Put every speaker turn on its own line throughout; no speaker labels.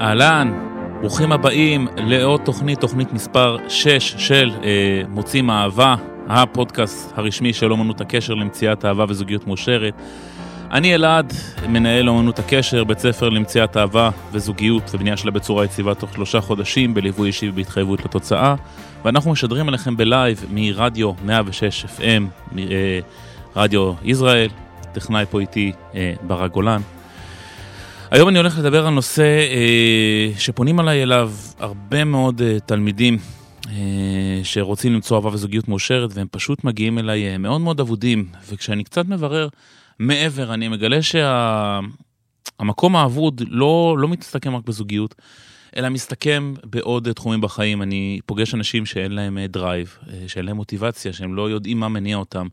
אהלן, ברוכים הבאים לעוד תוכנית, תוכנית מספר 6 של אה, מוצאים אהבה, הפודקאסט הרשמי של אומנות הקשר למציאת אהבה וזוגיות מאושרת. אני אלעד, מנהל אומנות הקשר, בית ספר למציאת אהבה וזוגיות ובנייה שלה בצורה יציבה תוך שלושה חודשים, בליווי אישי ובהתחייבות לתוצאה. ואנחנו משדרים עליכם בלייב מרדיו 106 FM, מרדיו ישראל, טכנאי פה איתי אה, ברק גולן. היום אני הולך לדבר על נושא אה, שפונים עליי אליו הרבה מאוד אה, תלמידים אה, שרוצים למצוא אהבה וזוגיות מאושרת, והם פשוט מגיעים אליי מאוד מאוד אבודים, וכשאני קצת מברר מעבר, אני מגלה שהמקום שה, האבוד לא, לא מסתכם רק בזוגיות, אלא מסתכם בעוד תחומים בחיים. אני פוגש אנשים שאין להם drive, אה, שאין להם מוטיבציה, שהם לא יודעים מה מניע אותם.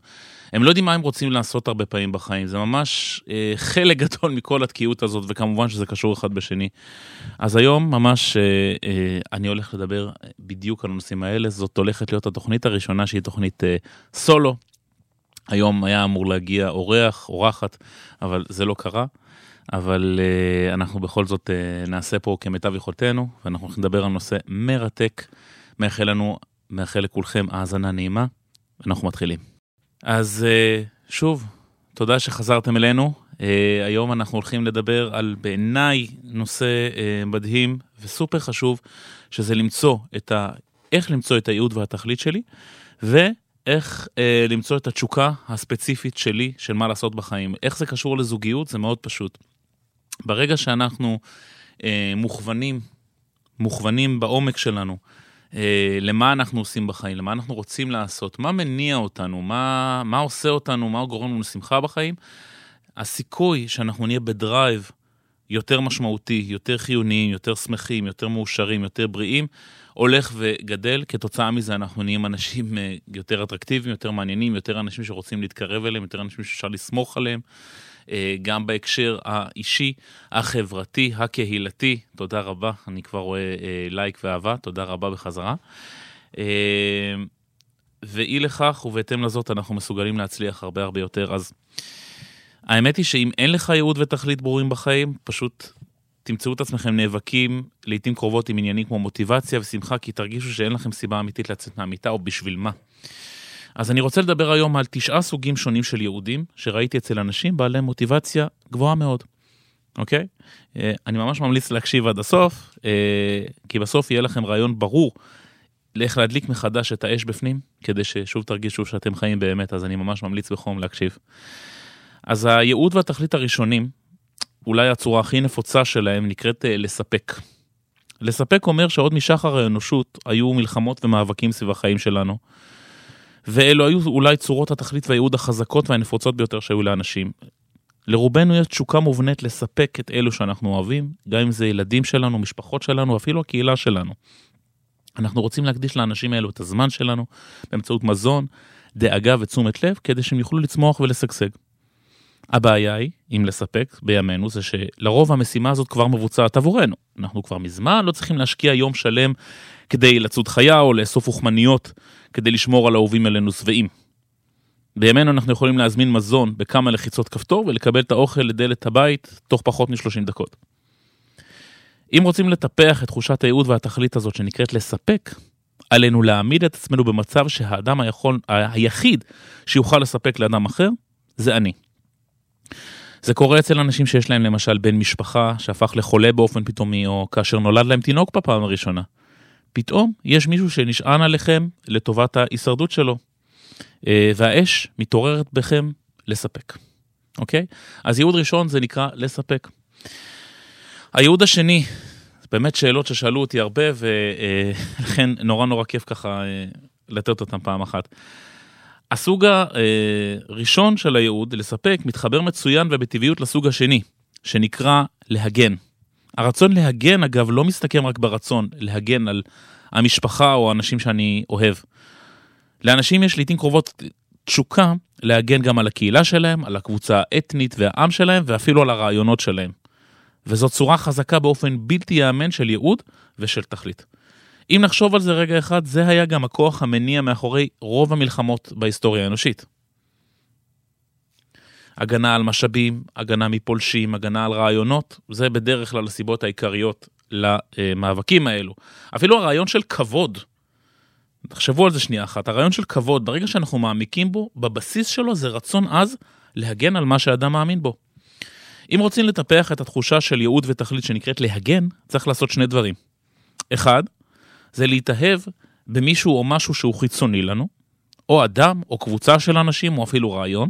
הם לא יודעים מה הם רוצים לעשות הרבה פעמים בחיים, זה ממש אה, חלק גדול מכל התקיעות הזאת, וכמובן שזה קשור אחד בשני. אז היום ממש אה, אה, אני הולך לדבר בדיוק על הנושאים האלה, זאת הולכת להיות התוכנית הראשונה שהיא תוכנית אה, סולו. היום היה אמור להגיע אורח, אורחת, אבל זה לא קרה. אבל uh, אנחנו בכל זאת uh, נעשה פה כמיטב יכולתנו, ואנחנו לדבר על נושא מרתק. מאחל לנו, מאחל לכולכם האזנה נעימה, ואנחנו מתחילים. אז uh, שוב, תודה שחזרתם אלינו. Uh, היום אנחנו הולכים לדבר על בעיניי נושא uh, מדהים וסופר חשוב, שזה למצוא את ה... איך למצוא את הייעוד והתכלית שלי, ואיך uh, למצוא את התשוקה הספציפית שלי של מה לעשות בחיים. איך זה קשור לזוגיות? זה מאוד פשוט. ברגע שאנחנו אה, מוכוונים, מוכוונים בעומק שלנו, אה, למה אנחנו עושים בחיים, למה אנחנו רוצים לעשות, מה מניע אותנו, מה, מה עושה אותנו, מה גורם לנו שמחה בחיים, הסיכוי שאנחנו נהיה ב-drive יותר משמעותי, יותר חיוניים, יותר שמחים, יותר מאושרים, יותר בריאים, הולך וגדל. כתוצאה מזה אנחנו נהיים אנשים אה, יותר אטרקטיביים, יותר מעניינים, יותר אנשים שרוצים להתקרב אליהם, יותר אנשים שאפשר לסמוך עליהם. אה, גם בהקשר האישי, החברתי, הקהילתי. תודה רבה, אני כבר רואה אה, לייק ואהבה, תודה רבה בחזרה. אה, ואי לכך, ובהתאם לזאת, אנחנו מסוגלים להצליח הרבה הרבה יותר. אז האמת היא שאם אין לך ייעוד ותכלית ברורים בחיים, פשוט תמצאו את עצמכם נאבקים לעיתים קרובות עם עניינים כמו מוטיבציה ושמחה, כי תרגישו שאין לכם סיבה אמיתית לצאת מהמיטה, או בשביל מה. אז אני רוצה לדבר היום על תשעה סוגים שונים של יהודים שראיתי אצל אנשים בעלי מוטיבציה גבוהה מאוד, אוקיי? אה, אני ממש ממליץ להקשיב עד הסוף, אה, כי בסוף יהיה לכם רעיון ברור לאיך להדליק מחדש את האש בפנים, כדי ששוב תרגישו שאתם חיים באמת, אז אני ממש ממליץ בחום להקשיב. אז הייעוד והתכלית הראשונים, אולי הצורה הכי נפוצה שלהם נקראת אה, לספק. לספק אומר שעוד משחר האנושות היו מלחמות ומאבקים סביב החיים שלנו. ואלו היו אולי צורות התכלית והייעוד החזקות והנפוצות ביותר שהיו לאנשים. לרובנו יש תשוקה מובנית לספק את אלו שאנחנו אוהבים, גם אם זה ילדים שלנו, משפחות שלנו, אפילו הקהילה שלנו. אנחנו רוצים להקדיש לאנשים האלו את הזמן שלנו באמצעות מזון, דאגה ותשומת לב, כדי שהם יוכלו לצמוח ולשגשג. הבעיה היא, אם לספק בימינו, זה שלרוב המשימה הזאת כבר מבוצעת עבורנו. אנחנו כבר מזמן לא צריכים להשקיע יום שלם כדי לצוד חיה או לאסוף אוכמניות כדי לשמור על האהובים עלינו שבעים. בימינו אנחנו יכולים להזמין מזון בכמה לחיצות כפתור ולקבל את האוכל לדלת הבית תוך פחות מ-30 דקות. אם רוצים לטפח את תחושת הייעוד והתכלית הזאת שנקראת לספק, עלינו להעמיד את עצמנו במצב שהאדם היכול, היחיד שיוכל לספק לאדם אחר, זה אני. זה קורה אצל אנשים שיש להם למשל בן משפחה שהפך לחולה באופן פתאומי, או כאשר נולד להם תינוק בפעם הראשונה. פתאום יש מישהו שנשען עליכם לטובת ההישרדות שלו, אה, והאש מתעוררת בכם לספק, אוקיי? אז ייעוד ראשון זה נקרא לספק. הייעוד השני, באמת שאלות ששאלו אותי הרבה, ולכן נורא נורא כיף ככה אה, לתת אותם פעם אחת. הסוג הראשון של הייעוד, לספק, מתחבר מצוין ובטבעיות לסוג השני, שנקרא להגן. הרצון להגן, אגב, לא מסתכם רק ברצון להגן על המשפחה או האנשים שאני אוהב. לאנשים יש לעיתים קרובות תשוקה להגן גם על הקהילה שלהם, על הקבוצה האתנית והעם שלהם, ואפילו על הרעיונות שלהם. וזאת צורה חזקה באופן בלתי ייאמן של ייעוד ושל תכלית. אם נחשוב על זה רגע אחד, זה היה גם הכוח המניע מאחורי רוב המלחמות בהיסטוריה האנושית. הגנה על משאבים, הגנה מפולשים, הגנה על רעיונות, זה בדרך כלל הסיבות העיקריות למאבקים האלו. אפילו הרעיון של כבוד, תחשבו על זה שנייה אחת, הרעיון של כבוד, ברגע שאנחנו מעמיקים בו, בבסיס שלו זה רצון עז להגן על מה שאדם מאמין בו. אם רוצים לטפח את התחושה של ייעוד ותכלית שנקראת להגן, צריך לעשות שני דברים. אחד, זה להתאהב במישהו או משהו שהוא חיצוני לנו, או אדם, או קבוצה של אנשים, או אפילו רעיון.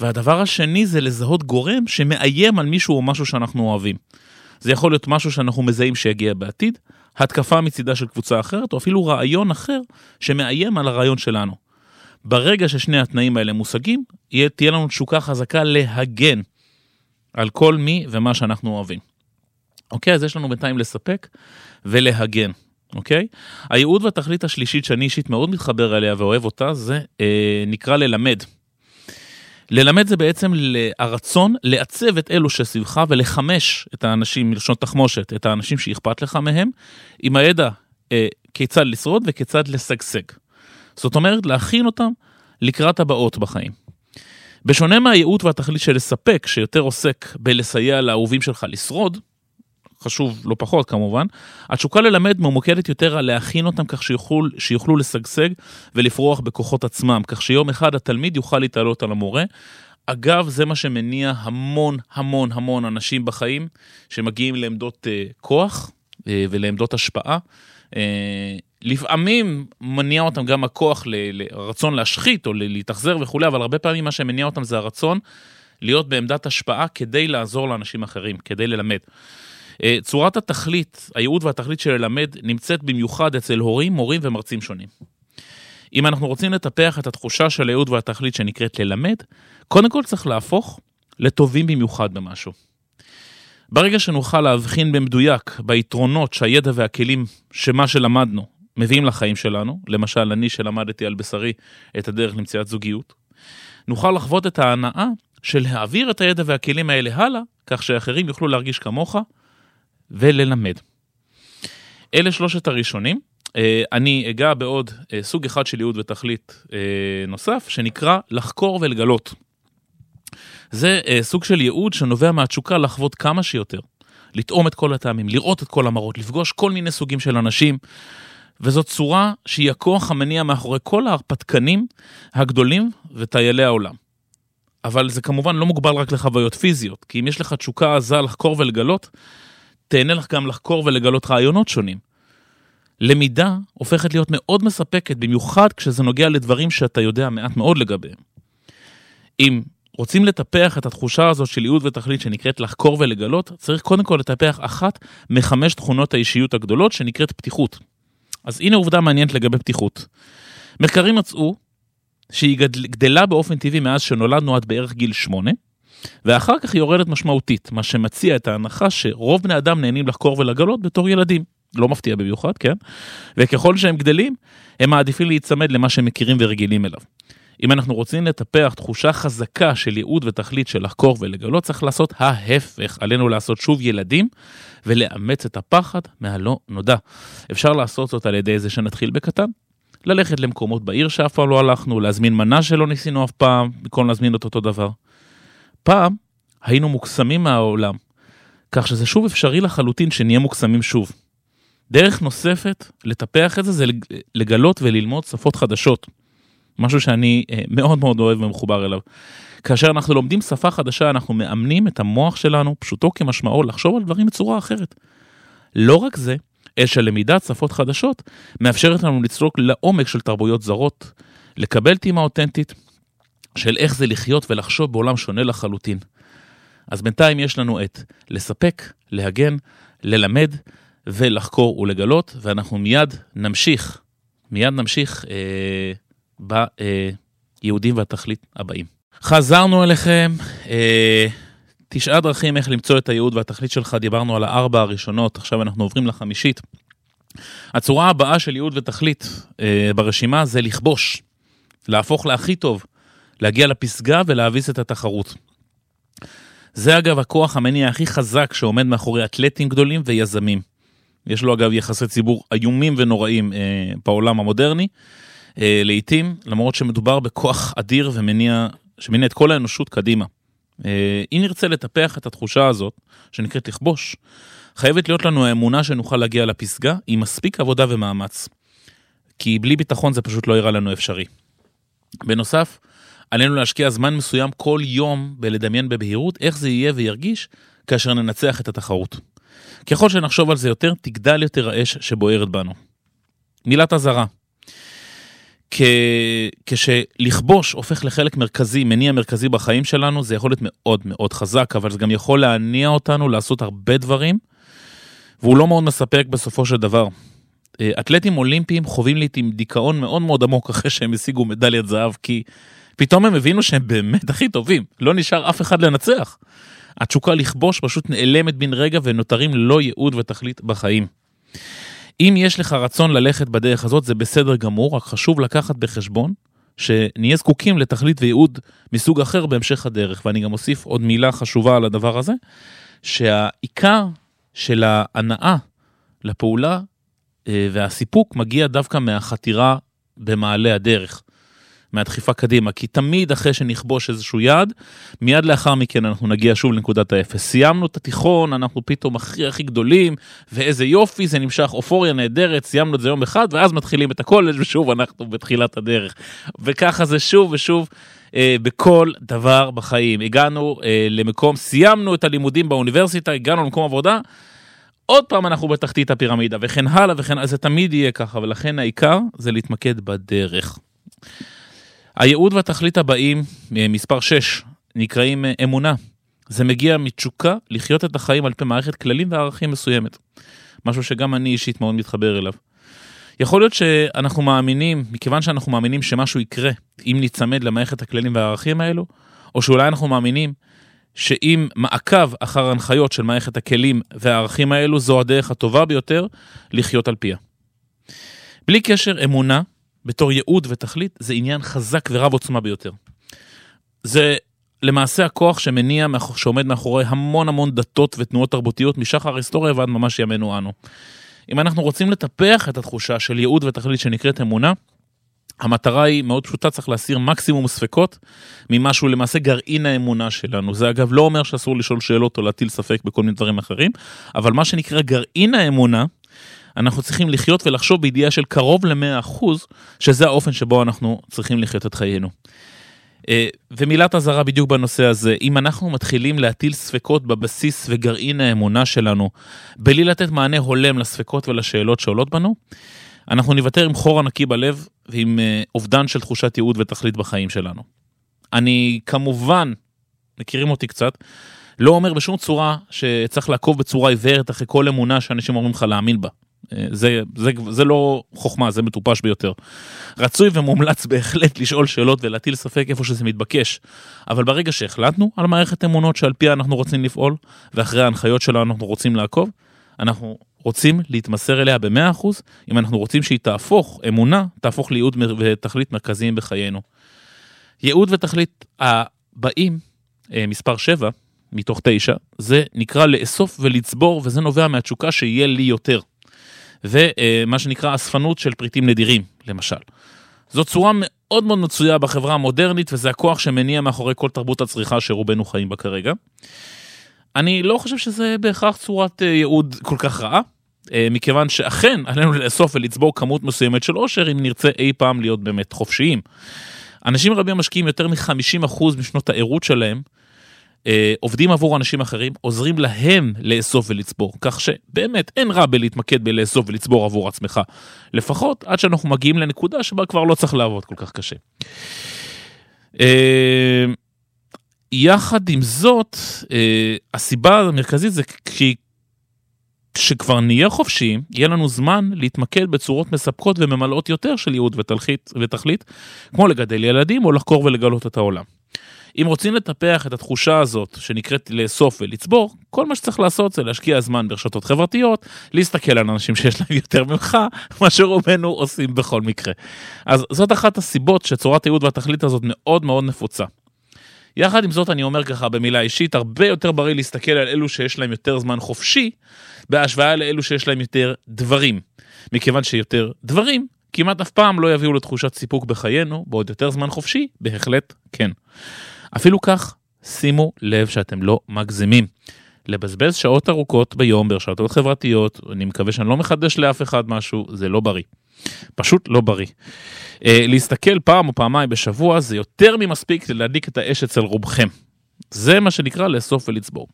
והדבר השני זה לזהות גורם שמאיים על מישהו או משהו שאנחנו אוהבים. זה יכול להיות משהו שאנחנו מזהים שיגיע בעתיד, התקפה מצידה של קבוצה אחרת, או אפילו רעיון אחר שמאיים על הרעיון שלנו. ברגע ששני התנאים האלה מושגים, תהיה לנו תשוקה חזקה להגן על כל מי ומה שאנחנו אוהבים. אוקיי, אז יש לנו בינתיים לספק ולהגן. אוקיי? הייעוד והתכלית השלישית שאני אישית מאוד מתחבר אליה ואוהב אותה, זה אה, נקרא ללמד. ללמד זה בעצם הרצון לעצב את אלו שסביבך ולחמש את האנשים, מלשון תחמושת, את האנשים שאכפת לך מהם, עם הידע אה, כיצד לשרוד וכיצד לשגשג. זאת אומרת, להכין אותם לקראת הבאות בחיים. בשונה מהייעוד והתכלית של לספק, שיותר עוסק בלסייע לאהובים שלך לשרוד, חשוב לא פחות כמובן, התשוקה ללמד ממוקדת יותר על להכין אותם כך שיוכלו, שיוכלו לשגשג ולפרוח בכוחות עצמם, כך שיום אחד התלמיד יוכל להתעלות על המורה. אגב, זה מה שמניע המון המון המון אנשים בחיים שמגיעים לעמדות uh, כוח uh, ולעמדות השפעה. Uh, לפעמים מניע אותם גם הכוח לרצון להשחית או להתאכזר וכולי, אבל הרבה פעמים מה שמניע אותם זה הרצון להיות בעמדת השפעה כדי לעזור לאנשים אחרים, כדי ללמד. אה, צורת התכלית, הייעוד והתכלית של ללמד נמצאת במיוחד אצל הורים, מורים ומרצים שונים. אם אנחנו רוצים לטפח את התחושה של הייעוד והתכלית שנקראת ללמד, קודם כל צריך להפוך לטובים במיוחד במשהו. ברגע שנוכל להבחין במדויק ביתרונות שהידע והכלים שמה שלמדנו מביאים לחיים שלנו, למשל אני שלמדתי על בשרי את הדרך למציאת זוגיות, נוכל לחוות את ההנאה של להעביר את הידע והכלים האלה הלאה, כך שאחרים יוכלו להרגיש כמוך וללמד. אלה שלושת הראשונים. אה, אני אגע בעוד אה, סוג אחד של ייעוד ותכלית אה, נוסף, שנקרא לחקור ולגלות. זה סוג של ייעוד שנובע מהתשוקה לחוות כמה שיותר, לטעום את כל הטעמים, לראות את כל המראות, לפגוש כל מיני סוגים של אנשים, וזאת צורה שהיא הכוח המניע מאחורי כל ההרפתקנים הגדולים וטיילי העולם. אבל זה כמובן לא מוגבל רק לחוויות פיזיות, כי אם יש לך תשוקה עזה לחקור ולגלות, תהנה לך גם לחקור ולגלות רעיונות שונים. למידה הופכת להיות מאוד מספקת, במיוחד כשזה נוגע לדברים שאתה יודע מעט מאוד לגביהם. אם רוצים לטפח את התחושה הזאת של ייעוד ותכלית שנקראת לחקור ולגלות, צריך קודם כל לטפח אחת מחמש תכונות האישיות הגדולות שנקראת פתיחות. אז הנה עובדה מעניינת לגבי פתיחות. מחקרים מצאו שהיא גדלה באופן טבעי מאז שנולדנו עד בערך גיל שמונה, ואחר כך יורדת משמעותית, מה שמציע את ההנחה שרוב בני אדם נהנים לחקור ולגלות בתור ילדים. לא מפתיע במיוחד, כן? וככל שהם גדלים, הם מעדיפים להיצמד למה שהם מכירים ורגילים אליו. אם אנחנו רוצים לטפח תחושה חזקה של ייעוד ותכלית של לחקור ולגלות, צריך לעשות ההפך. עלינו לעשות שוב ילדים ולאמץ את הפחד מהלא נודע. אפשר לעשות זאת על ידי זה שנתחיל בקטן, ללכת למקומות בעיר שאף פעם לא הלכנו, להזמין מנה שלא ניסינו אף פעם, במקום להזמין את אותו דבר. פעם היינו מוקסמים מהעולם, כך שזה שוב אפשרי לחלוטין שנהיה מוקסמים שוב. דרך נוספת לטפח את זה זה לגלות וללמוד שפות חדשות. משהו שאני אה, מאוד מאוד אוהב ומחובר אליו. כאשר אנחנו לומדים שפה חדשה אנחנו מאמנים את המוח שלנו, פשוטו כמשמעו, לחשוב על דברים בצורה אחרת. לא רק זה, אלא שלמידת שפות חדשות מאפשרת לנו לצלוק לעומק של תרבויות זרות, לקבל טעימה אותנטית של איך זה לחיות ולחשוב בעולם שונה לחלוטין. אז בינתיים יש לנו את לספק, להגן, ללמד ולחקור ולגלות, ואנחנו מיד נמשיך, מיד נמשיך אה, ביהודים והתכלית הבאים. חזרנו אליכם, אה, תשעה דרכים איך למצוא את הייעוד והתכלית שלך, דיברנו על הארבע הראשונות, עכשיו אנחנו עוברים לחמישית. הצורה הבאה של ייעוד ותכלית אה, ברשימה זה לכבוש, להפוך להכי טוב, להגיע לפסגה ולהביס את התחרות. זה אגב הכוח המניע הכי חזק שעומד מאחורי אתלטים גדולים ויזמים. יש לו אגב יחסי ציבור איומים ונוראים אה, בעולם המודרני, אה, לעתים, למרות שמדובר בכוח אדיר ומניע, שמניע את כל האנושות קדימה. אה, אם נרצה לטפח את התחושה הזאת, שנקראת לכבוש, חייבת להיות לנו האמונה שנוכל להגיע לפסגה עם מספיק עבודה ומאמץ. כי בלי ביטחון זה פשוט לא יראה לנו אפשרי. בנוסף, עלינו להשקיע זמן מסוים כל יום בלדמיין בבהירות איך זה יהיה וירגיש כאשר ננצח את התחרות. ככל שנחשוב על זה יותר, תגדל יותר האש שבוערת בנו. מילת אזהרה. כ... כשלכבוש הופך לחלק מרכזי, מניע מרכזי בחיים שלנו, זה יכול להיות מאוד מאוד חזק, אבל זה גם יכול להניע אותנו לעשות הרבה דברים, והוא לא מאוד מספק בסופו של דבר. אה, אתלטים אולימפיים חווים לעיתים דיכאון מאוד מאוד עמוק אחרי שהם השיגו מדליית זהב, כי פתאום הם הבינו שהם באמת הכי טובים, לא נשאר אף אחד לנצח. התשוקה לכבוש פשוט נעלמת בן רגע ונותרים ללא ייעוד ותכלית בחיים. אם יש לך רצון ללכת בדרך הזאת זה בסדר גמור, רק חשוב לקחת בחשבון שנהיה זקוקים לתכלית וייעוד מסוג אחר בהמשך הדרך. ואני גם אוסיף עוד מילה חשובה על הדבר הזה, שהעיקר של ההנאה לפעולה אה, והסיפוק מגיע דווקא מהחתירה במעלה הדרך. מהדחיפה קדימה, כי תמיד אחרי שנכבוש איזשהו יעד, מיד לאחר מכן אנחנו נגיע שוב לנקודת האפס. סיימנו את התיכון, אנחנו פתאום הכי הכי גדולים, ואיזה יופי, זה נמשך אופוריה נהדרת, סיימנו את זה יום אחד, ואז מתחילים את הקולג' ושוב אנחנו בתחילת הדרך. וככה זה שוב ושוב. אה, בכל דבר בחיים. הגענו אה, למקום, סיימנו את הלימודים באוניברסיטה, הגענו למקום עבודה, עוד פעם אנחנו בתחתית הפירמידה, וכן הלאה וכן הלאה, זה תמיד יהיה ככה, ולכן העיקר זה להתמקד בדרך. הייעוד והתכלית הבאים, אה, מספר 6, נקראים אה, אמונה. זה מגיע מתשוקה לחיות את החיים על פי מערכת כללים וערכים מסוימת. משהו שגם אני אישית מאוד מתחבר אליו. יכול להיות שאנחנו מאמינים, מכיוון שאנחנו מאמינים שמשהו יקרה אם ניצמד למערכת הכללים והערכים האלו, או שאולי אנחנו מאמינים שאם מעקב אחר הנחיות של מערכת הכלים והערכים האלו זו הדרך הטובה ביותר לחיות על פיה. בלי קשר, אמונה בתור ייעוד ותכלית, זה עניין חזק ורב עוצמה ביותר. זה למעשה הכוח שמניע, שעומד מאחורי המון המון דתות ותנועות תרבותיות משחר ההיסטוריה ועד ממש ימינו אנו. אם אנחנו רוצים לטפח את התחושה של ייעוד ותכלית שנקראת אמונה, המטרה היא מאוד פשוטה, צריך להסיר מקסימום ספקות ממה שהוא למעשה גרעין האמונה שלנו. זה אגב לא אומר שאסור לשאול שאלות או להטיל ספק בכל מיני דברים אחרים, אבל מה שנקרא גרעין האמונה, אנחנו צריכים לחיות ולחשוב בידיעה של קרוב ל-100% שזה האופן שבו אנחנו צריכים לחיות את חיינו. אה, ומילת אזהרה בדיוק בנושא הזה, אם אנחנו מתחילים להטיל ספקות בבסיס וגרעין האמונה שלנו, בלי לתת מענה הולם לספקות ולשאלות שעולות בנו, אנחנו נוותר עם חור ענקי בלב ועם אה, אובדן של תחושת ייעוד ותכלית בחיים שלנו. אני כמובן, מכירים אותי קצת, לא אומר בשום צורה שצריך לעקוב בצורה עיוורת אחרי כל אמונה שאנשים אומרים לך להאמין בה. זה, זה, זה לא חוכמה, זה מטופש ביותר. רצוי ומומלץ בהחלט לשאול שאלות ולהטיל ספק איפה שזה מתבקש. אבל ברגע שהחלטנו על מערכת אמונות שעל פיה אנחנו רוצים לפעול, ואחרי ההנחיות שלנו אנחנו רוצים לעקוב, אנחנו רוצים להתמסר אליה ב-100% אם אנחנו רוצים שהיא תהפוך, אמונה, תהפוך לייעוד ותכלית מרכזיים בחיינו. ייעוד ותכלית הבאים, אה, מספר 7, מתוך 9, זה נקרא לאסוף ולצבור, וזה נובע מהתשוקה שיהיה לי יותר. ומה שנקרא אספנות של פריטים נדירים, למשל. זו צורה מאוד מאוד מצויה בחברה המודרנית, וזה הכוח שמניע מאחורי כל תרבות הצריכה שרובנו חיים בה כרגע. אני לא חושב שזה בהכרח צורת אה, ייעוד כל כך רעה, אה, מכיוון שאכן עלינו לאסוף ולצבור כמות מסוימת של עושר אם נרצה אי פעם להיות באמת חופשיים. אנשים רבים משקיעים יותר מ-50% משנות הערות שלהם אה, עובדים עבור אנשים אחרים, עוזרים להם לאסוף ולצבור, כך שבאמת אין רע בלהתמקד בלאסוף ולצבור עבור עצמך, לפחות עד שאנחנו מגיעים לנקודה שבה כבר לא צריך לעבוד כל כך קשה. אה, יחד עם זאת, אה, הסיבה המרכזית זה כי כשכבר נהיה חופשיים, יהיה לנו זמן להתמקד בצורות מספקות וממלאות יותר של ייעוד ותכלית, ותכלית, כמו לגדל ילדים או לחקור ולגלות את העולם. אם רוצים לטפח את התחושה הזאת שנקראת לאסוף ולצבור, כל מה שצריך לעשות זה להשקיע זמן ברשתות חברתיות, להסתכל על אנשים שיש להם יותר ממך, מה שרובנו עושים בכל מקרה. אז זאת אחת הסיבות שצורת הייעוד והתכלית הזאת מאוד מאוד נפוצה. יחד עם זאת אני אומר ככה במילה אישית, הרבה יותר בריא להסתכל על אלו שיש להם יותר זמן חופשי, בהשוואה לאלו שיש להם יותר דברים. מכיוון שיותר דברים כמעט אף פעם לא יביאו לתחושת סיפוק בחיינו, בעוד יותר זמן חופשי, בהחלט כן. אפילו כך, שימו לב שאתם לא מגזימים. לבזבז שעות ארוכות ביום ברשתות חברתיות, אני מקווה שאני לא מחדש לאף אחד משהו, זה לא בריא. פשוט לא בריא. Uh, להסתכל פעם או פעמיים בשבוע זה יותר ממספיק להדליק את האש אצל רובכם. זה מה שנקרא לאסוף ולצבור.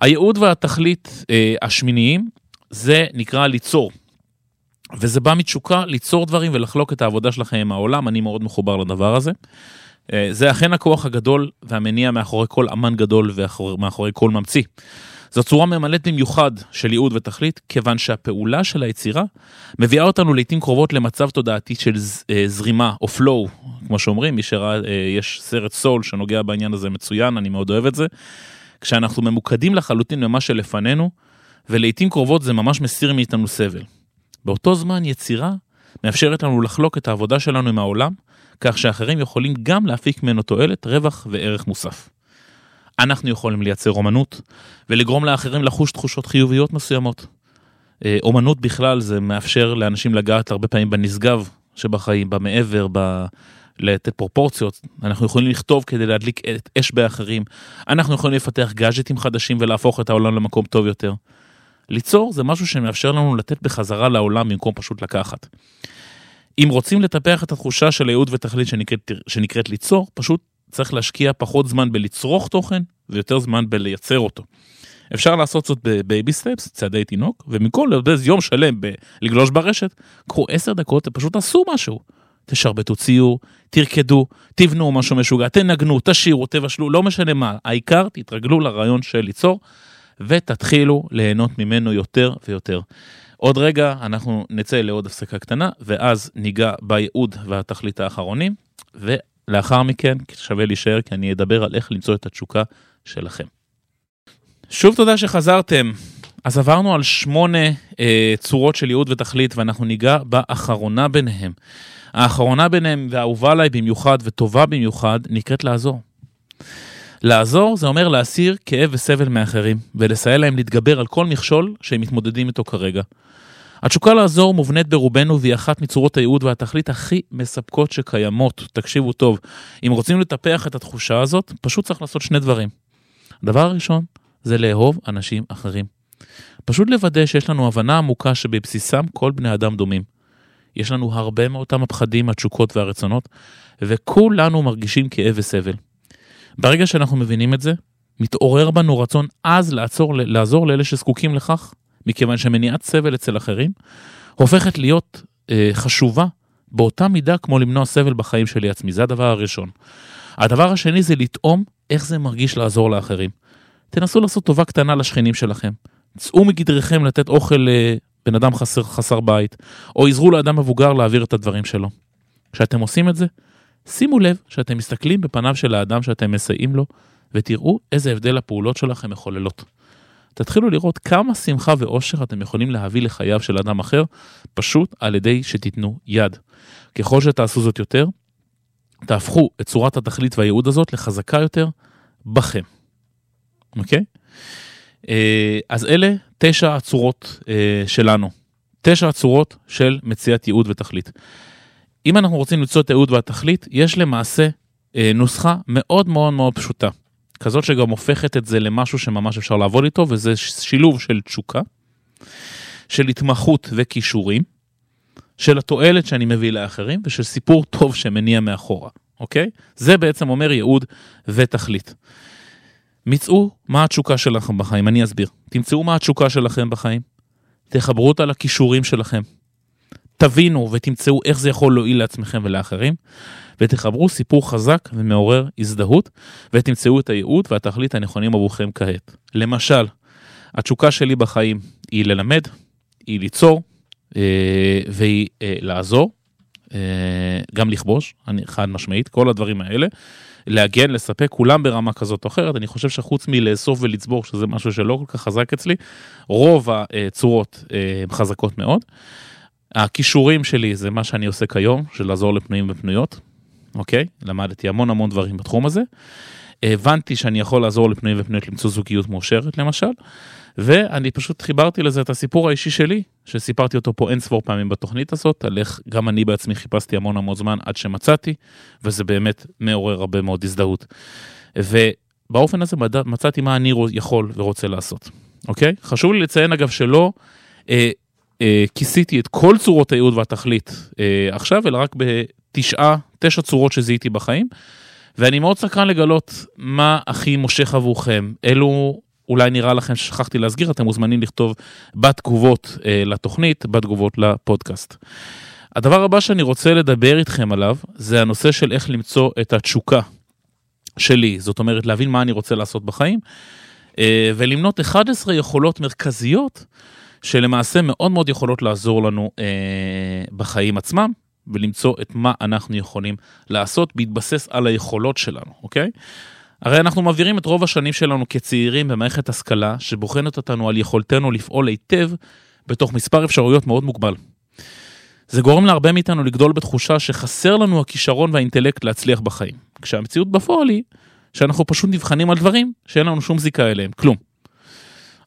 הייעוד והתכלית uh, השמיניים זה נקרא ליצור. וזה בא מתשוקה ליצור דברים ולחלוק את העבודה שלכם עם העולם, אני מאוד מחובר לדבר הזה. אה, זה אכן הכוח הגדול והמניע מאחורי כל אמן גדול ומאחורי כל ממציא. זו צורה ממלאת במיוחד של ייעוד ותכלית, כיוון שהפעולה של היצירה מביאה אותנו לעיתים קרובות למצב תודעתי של אה, זרימה או flow, כמו שאומרים, מי שראה, אה, יש סרט סול שנוגע בעניין הזה מצוין, אני מאוד אוהב את זה. כשאנחנו ממוקדים לחלוטין במה שלפנינו, ולעיתים קרובות זה ממש מסיר מאיתנו סבל. באותו זמן יצירה מאפשרת לנו לחלוק את העבודה שלנו עם העולם, כך שאחרים יכולים גם להפיק ממנו תועלת, רווח וערך מוסף. אנחנו יכולים לייצר אומנות ולגרום לאחרים לחוש תחושות חיוביות מסוימות. אה, אומנות בכלל זה מאפשר לאנשים לגעת הרבה פעמים בנשגב שבחיים, במעבר, ב... לתת פרופורציות, אנחנו יכולים לכתוב כדי להדליק אש באחרים, אנחנו יכולים לפתח גאדג'טים חדשים ולהפוך את העולם למקום טוב יותר. ליצור זה משהו שמאפשר לנו לתת בחזרה לעולם במקום פשוט לקחת. אם רוצים לטפח את התחושה של הייעוד ותכלית שנקראת, שנקראת ליצור, פשוט צריך להשקיע פחות זמן בלצרוך תוכן ויותר זמן בלייצר אותו. אפשר לעשות זאת בבייבי סטפס, צעדי תינוק, ומכל לבזבז יום שלם בלגלוש ברשת, קחו עשר דקות ופשוט תעשו משהו. תשרבטו ציור, תרקדו, תבנו משהו משוגע, תנגנו, תשירו, תבשלו, לא משנה מה, העיקר תתרגלו לרעיון של ליצור, ותתחילו ליהנות ממנו יותר ויותר. עוד רגע אנחנו נצא לעוד הפסקה קטנה, ואז ניגע בייעוד והתכלית האחרונים, ולאחר מכן שווה להישאר כי אני אדבר על איך למצוא את התשוקה שלכם. שוב תודה שחזרתם. אז עברנו על שמונה אה, צורות של ייעוד ותכלית, ואנחנו ניגע באחרונה ביניהם. האחרונה ביניהם, והאהובה עליי במיוחד וטובה במיוחד, נקראת לעזור. לעזור זה אומר להסיר כאב וסבל מאחרים, ולסייע להם להתגבר על כל מכשול שהם מתמודדים איתו כרגע. התשוקה לעזור מובנית ברובנו והיא אחת מצורות הייעוד והתכלית הכי מספקות שקיימות. תקשיבו טוב, אם רוצים לטפח את התחושה הזאת, פשוט צריך לעשות שני דברים. הדבר הראשון זה לאהוב אנשים אחרים. פשוט לוודא שיש לנו הבנה עמוקה שבבסיסם כל בני אדם דומים. יש לנו הרבה מאותם הפחדים, התשוקות והרצונות, וכולנו מרגישים כאב וסבל. ברגע שאנחנו מבינים את זה, מתעורר בנו רצון עז לעצור, לעזור לאלה שזקוקים לכך, מכיוון שמניעת סבל אצל אחרים הופכת להיות אה, חשובה באותה מידה כמו למנוע סבל בחיים שלי עצמי. זה הדבר הראשון. הדבר השני זה לטעום איך זה מרגיש לעזור לאחרים. תנסו לעשות טובה קטנה לשכנים שלכם. צאו מגדריכם לתת אוכל לבן אדם חסר, חסר בית, או עזרו לאדם מבוגר להעביר את הדברים שלו. כשאתם עושים את זה, שימו לב שאתם מסתכלים בפניו של האדם שאתם מסייעים לו, ותראו איזה הבדל הפעולות שלכם מחוללות. תתחילו לראות כמה שמחה ואושר אתם יכולים להביא לחייו של אדם אחר, פשוט על ידי שתיתנו יד. ככל שתעשו זאת יותר, תהפכו את צורת התכלית והייעוד הזאת לחזקה יותר בכם. אוקיי? אה, אז אלה תשע הצורות אה, שלנו. תשע הצורות של מציאת ייעוד ותכלית. אם אנחנו רוצים למצוא את הייעוד והתכלית, יש למעשה אה, נוסחה מאוד מאוד מאוד פשוטה. כזאת שגם הופכת את זה למשהו שממש אפשר לעבוד איתו, וזה שילוב של תשוקה, של התמחות וכישורים, של התועלת שאני מביא לאחרים, ושל סיפור טוב שמניע מאחורה, אוקיי? זה בעצם אומר ייעוד ותכלית. מצאו מה התשוקה שלכם בחיים, אני אסביר. תמצאו מה התשוקה שלכם בחיים, תחברו אותה לכישורים שלכם. תבינו ותמצאו איך זה יכול להועיל לעצמכם ולאחרים, ותחברו סיפור חזק ומעורר הזדהות, ותמצאו את הייעוד והתכלית הנכונים עבורכם כעת. למשל, התשוקה שלי בחיים היא ללמד, היא ליצור, אה, והיא אה, לעזור, אה, גם לכבוש, אני חד משמעית, כל הדברים האלה. להגן, לספק, כולם ברמה כזאת או אחרת. אני חושב שחוץ מלאסוף ולצבור, שזה משהו שלא כל כך חזק אצלי, רוב הצורות הן חזקות מאוד. הכישורים שלי זה מה שאני עושה כיום, של לעזור לפנויים ופנויות, אוקיי? למדתי המון המון דברים בתחום הזה. הבנתי שאני יכול לעזור לפנויים ופנויות למצוא זוגיות מאושרת למשל, ואני פשוט חיברתי לזה את הסיפור האישי שלי, שסיפרתי אותו פה אין ספור פעמים בתוכנית הזאת, על איך גם אני בעצמי חיפשתי המון המון זמן עד שמצאתי, וזה באמת מעורר הרבה מאוד הזדהות. ובאופן הזה מצאתי מה אני יכול ורוצה לעשות, אוקיי? חשוב לי לציין אגב שלא אה, כיסיתי את כל צורות הייעוד והתכלית אה, עכשיו, אלא רק בתשעה, תשע צורות שזיהיתי בחיים, ואני מאוד סקרן לגלות מה הכי מושך עבורכם, אלו אולי נראה לכם ששכחתי להסגיר, אתם מוזמנים לכתוב בתגובות אה, לתוכנית, בתגובות לפודקאסט. הדבר הבא שאני רוצה לדבר איתכם עליו, זה הנושא של איך למצוא את התשוקה שלי, זאת אומרת להבין מה אני רוצה לעשות בחיים, אה, ולמנות 11 יכולות מרכזיות שלמעשה מאוד מאוד יכולות לעזור לנו אה, בחיים עצמם, ולמצוא את מה אנחנו יכולים לעשות בהתבסס על היכולות שלנו, אוקיי? הרי אנחנו מעבירים את רוב השנים שלנו כצעירים במערכת השכלה שבוחנת אותנו על יכולתנו לפעול היטב בתוך מספר אפשרויות מאוד מוגבל. זה גורם להרבה מאיתנו לגדול בתחושה שחסר לנו הכישרון והאינטלקט להצליח בחיים, כשהמציאות בפועל היא שאנחנו פשוט נבחנים על דברים שאין לנו שום זיקה אליהם, כלום.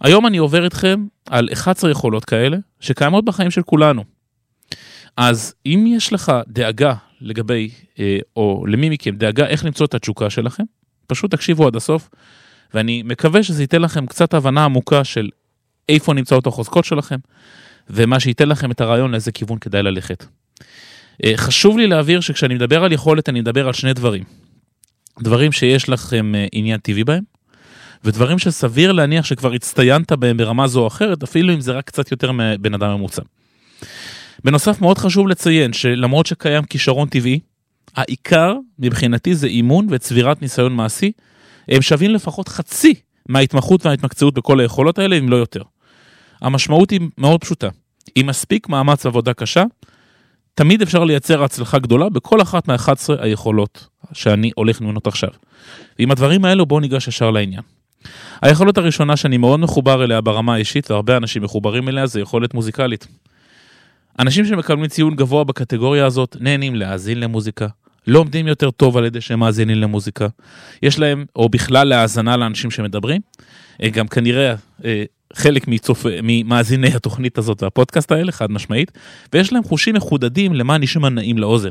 היום אני עובר איתכם על 11 יכולות כאלה שקיימות בחיים של כולנו. אז אם יש לך דאגה לגבי, אה, או למי מכם דאגה איך למצוא את התשוקה שלכם, פשוט תקשיבו עד הסוף, ואני מקווה שזה ייתן לכם קצת הבנה עמוקה של איפה נמצאות החוזקות שלכם, ומה שייתן לכם את הרעיון לאיזה כיוון כדאי ללכת. אה, חשוב לי להבהיר שכשאני מדבר על יכולת, אני מדבר על שני דברים. דברים שיש לכם אה, עניין טבעי בהם, ודברים שסביר להניח שכבר הצטיינת בהם ברמה זו או אחרת, אפילו אם זה רק קצת יותר מבן אדם ממוצע. בנוסף, מאוד חשוב לציין שלמרות שקיים כישרון טבעי, העיקר מבחינתי זה אימון וצבירת ניסיון מעשי. הם שווים לפחות חצי מההתמחות וההתמקצעות בכל היכולות האלה, אם לא יותר. המשמעות היא מאוד פשוטה. עם מספיק מאמץ ועבודה קשה, תמיד אפשר לייצר הצלחה גדולה בכל אחת מה-11 היכולות שאני הולך למנות עכשיו. ועם הדברים האלו בואו ניגש ישר לעניין. היכולת הראשונה שאני מאוד מחובר אליה ברמה האישית, והרבה אנשים מחוברים אליה, זה יכולת מוזיקלית. אנשים שמקבלים ציון גבוה בקטגוריה הזאת נהנים להאזין למוזיקה, לומדים יותר טוב על ידי שהם מאזינים למוזיקה, יש להם, או בכלל להאזנה לאנשים שמדברים, אה, גם כנראה אה, חלק מצופ... ממאזיני התוכנית הזאת והפודקאסט האלה, חד משמעית, ויש להם חושים מחודדים למה נשמע נעים לאוזן.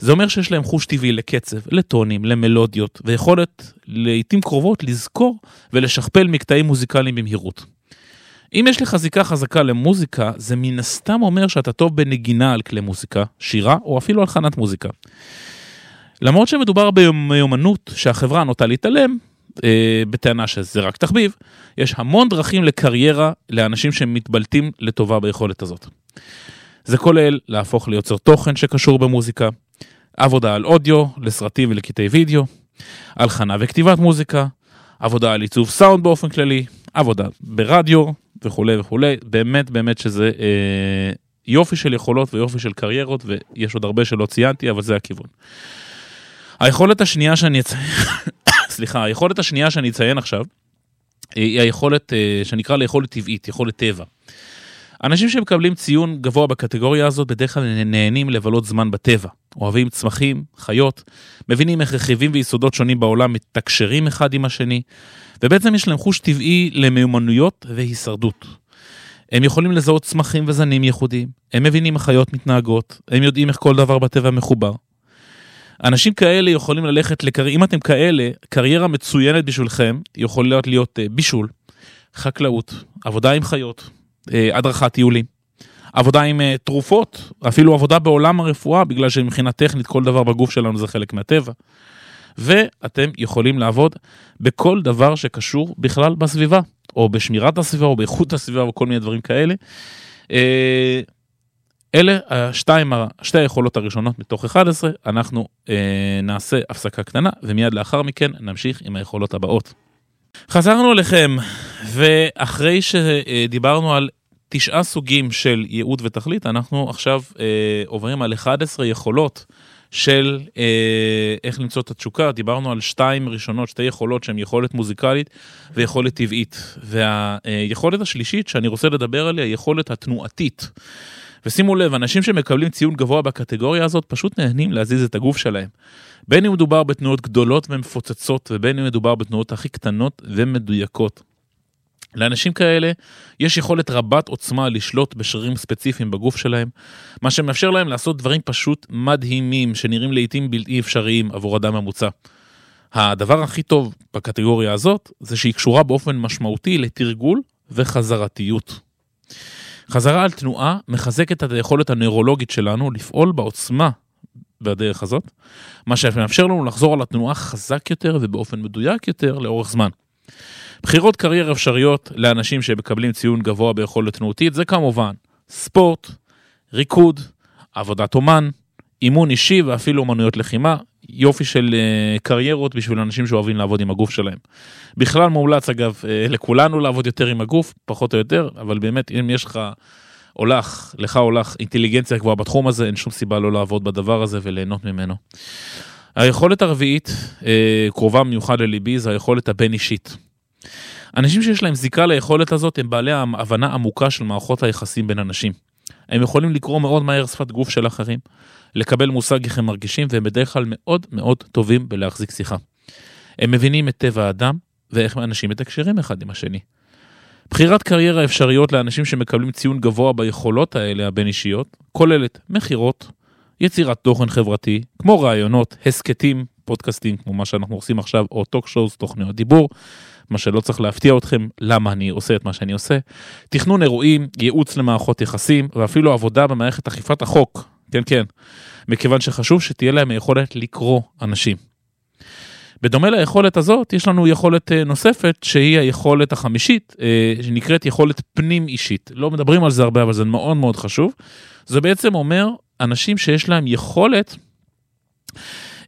זה אומר שיש להם חוש טבעי לקצב, לטונים, למלודיות, ויכולת לעיתים קרובות לזכור ולשכפל מקטעים מוזיקליים במהירות. אם יש לך זיקה חזקה למוזיקה, זה מן הסתם אומר שאתה טוב בנגינה על כלי מוזיקה, שירה או אפילו על חנת מוזיקה. למרות שמדובר במיומנות שהחברה נוטה להתעלם, אה, בטענה שזה רק תחביב, יש המון דרכים לקריירה לאנשים שמתבלטים לטובה ביכולת הזאת. זה כולל להפוך ליוצר תוכן שקשור במוזיקה, עבודה על אודיו, לסרטים ולקטעי וידאו, הלחנה וכתיבת מוזיקה, עבודה על עיצוב סאונד באופן כללי, עבודה ברדיו וכולי וכולי, באמת באמת שזה אה, יופי של יכולות ויופי של קריירות ויש עוד הרבה שלא ציינתי אבל זה הכיוון. היכולת השנייה שאני אציין, סליחה, היכולת השנייה שאני אציין עכשיו היא היכולת אה, שנקרא ליכולת טבעית, יכולת טבע. אנשים שמקבלים ציון גבוה בקטגוריה הזאת בדרך כלל נהנים לבלות זמן בטבע. אוהבים צמחים, חיות, מבינים איך רכיבים ויסודות שונים בעולם מתקשרים אחד עם השני, ובעצם יש להם חוש טבעי למיומנויות והישרדות. הם יכולים לזהות צמחים וזנים ייחודיים, הם מבינים איך חיות מתנהגות, הם יודעים איך כל דבר בטבע מחובר. אנשים כאלה יכולים ללכת לקריירה, אם אתם כאלה, קריירה מצוינת בשבילכם יכולה להיות אה, בישול, חקלאות, עבודה עם חיות, הדרכת טיולים, עבודה עם אה, תרופות, אפילו עבודה בעולם הרפואה, בגלל שמבחינה טכנית כל דבר בגוף שלנו זה חלק מהטבע. ואתם יכולים לעבוד בכל דבר שקשור בכלל בסביבה, או בשמירת הסביבה, או באיכות הסביבה, או כל מיני דברים כאלה. אה, אלה השתיים, שתי היכולות הראשונות מתוך 11, אנחנו אה, נעשה הפסקה קטנה ומיד לאחר מכן נמשיך עם היכולות הבאות. חזרנו אליכם, ואחרי שדיברנו על תשעה סוגים של ייעוד ותכלית, אנחנו עכשיו אה, עוברים על 11 יכולות של אה, איך למצוא את התשוקה. דיברנו על שתיים ראשונות, שתי יכולות שהן יכולת מוזיקלית ויכולת טבעית. והיכולת השלישית שאני רוצה לדבר עליה היא יכולת התנועתית. ושימו לב, אנשים שמקבלים ציון גבוה בקטגוריה הזאת פשוט נהנים להזיז את הגוף שלהם. בין אם מדובר בתנועות גדולות ומפוצצות ובין אם מדובר בתנועות הכי קטנות ומדויקות. לאנשים כאלה יש יכולת רבת עוצמה לשלוט בשרירים ספציפיים בגוף שלהם, מה שמאפשר להם לעשות דברים פשוט מדהימים שנראים לעיתים בלתי אפשריים עבור אדם ממוצע. הדבר הכי טוב בקטגוריה הזאת זה שהיא קשורה באופן משמעותי לתרגול וחזרתיות. חזרה על תנועה מחזקת את היכולת הנוירולוגית שלנו לפעול בעוצמה בדרך הזאת, מה שמאפשר לנו לחזור על התנועה חזק יותר ובאופן מדויק יותר לאורך זמן. בחירות קריירה אפשריות לאנשים שמקבלים ציון גבוה ביכולת תנועתית זה כמובן ספורט, ריקוד, עבודת אומן, אימון אישי ואפילו אומנויות לחימה, יופי של uh, קריירות בשביל אנשים שאוהבים לעבוד עם הגוף שלהם. בכלל מומלץ אגב uh, לכולנו לעבוד יותר עם הגוף, פחות או יותר, אבל באמת אם יש לך הולך, לך הולך אינטליגנציה גבוהה בתחום הזה, אין שום סיבה לא לעבוד בדבר הזה וליהנות ממנו. היכולת הרביעית, uh, קרובה מיוחד לליבי, זה היכולת הבין אישית. אנשים שיש להם זיקה ליכולת הזאת הם בעלי הבנה עמוקה של מערכות היחסים בין אנשים. הם יכולים לקרוא מאוד מהר שפת גוף של אחרים, לקבל מושג איך הם מרגישים, והם בדרך כלל מאוד מאוד טובים בלהחזיק שיחה. הם מבינים את טבע האדם, ואיך אנשים מתקשרים אחד עם השני. בחירת קריירה אפשריות לאנשים שמקבלים ציון גבוה ביכולות האלה הבין אישיות, כוללת מכירות, יצירת תוכן חברתי, כמו רעיונות, הסכתים, פודקאסטים, כמו מה שאנחנו עושים עכשיו, או טוק שואוס, תוכניות דיבור, מה שלא צריך להפתיע אתכם, למה אני עושה את מה שאני עושה, תכנון אירועים, ייעוץ למערכות יחסים, ואפילו עבודה במערכת אכיפת החוק, כן כן, מכיוון שחשוב שתהיה להם היכולת לקרוא אנשים. בדומה ליכולת הזאת, יש לנו יכולת אה, נוספת, שהיא היכולת החמישית, אה, שנקראת יכולת פנים אישית. לא מדברים על זה הרבה, אבל זה מאוד מאוד חשוב. זה בעצם אומר אנשים שיש להם יכולת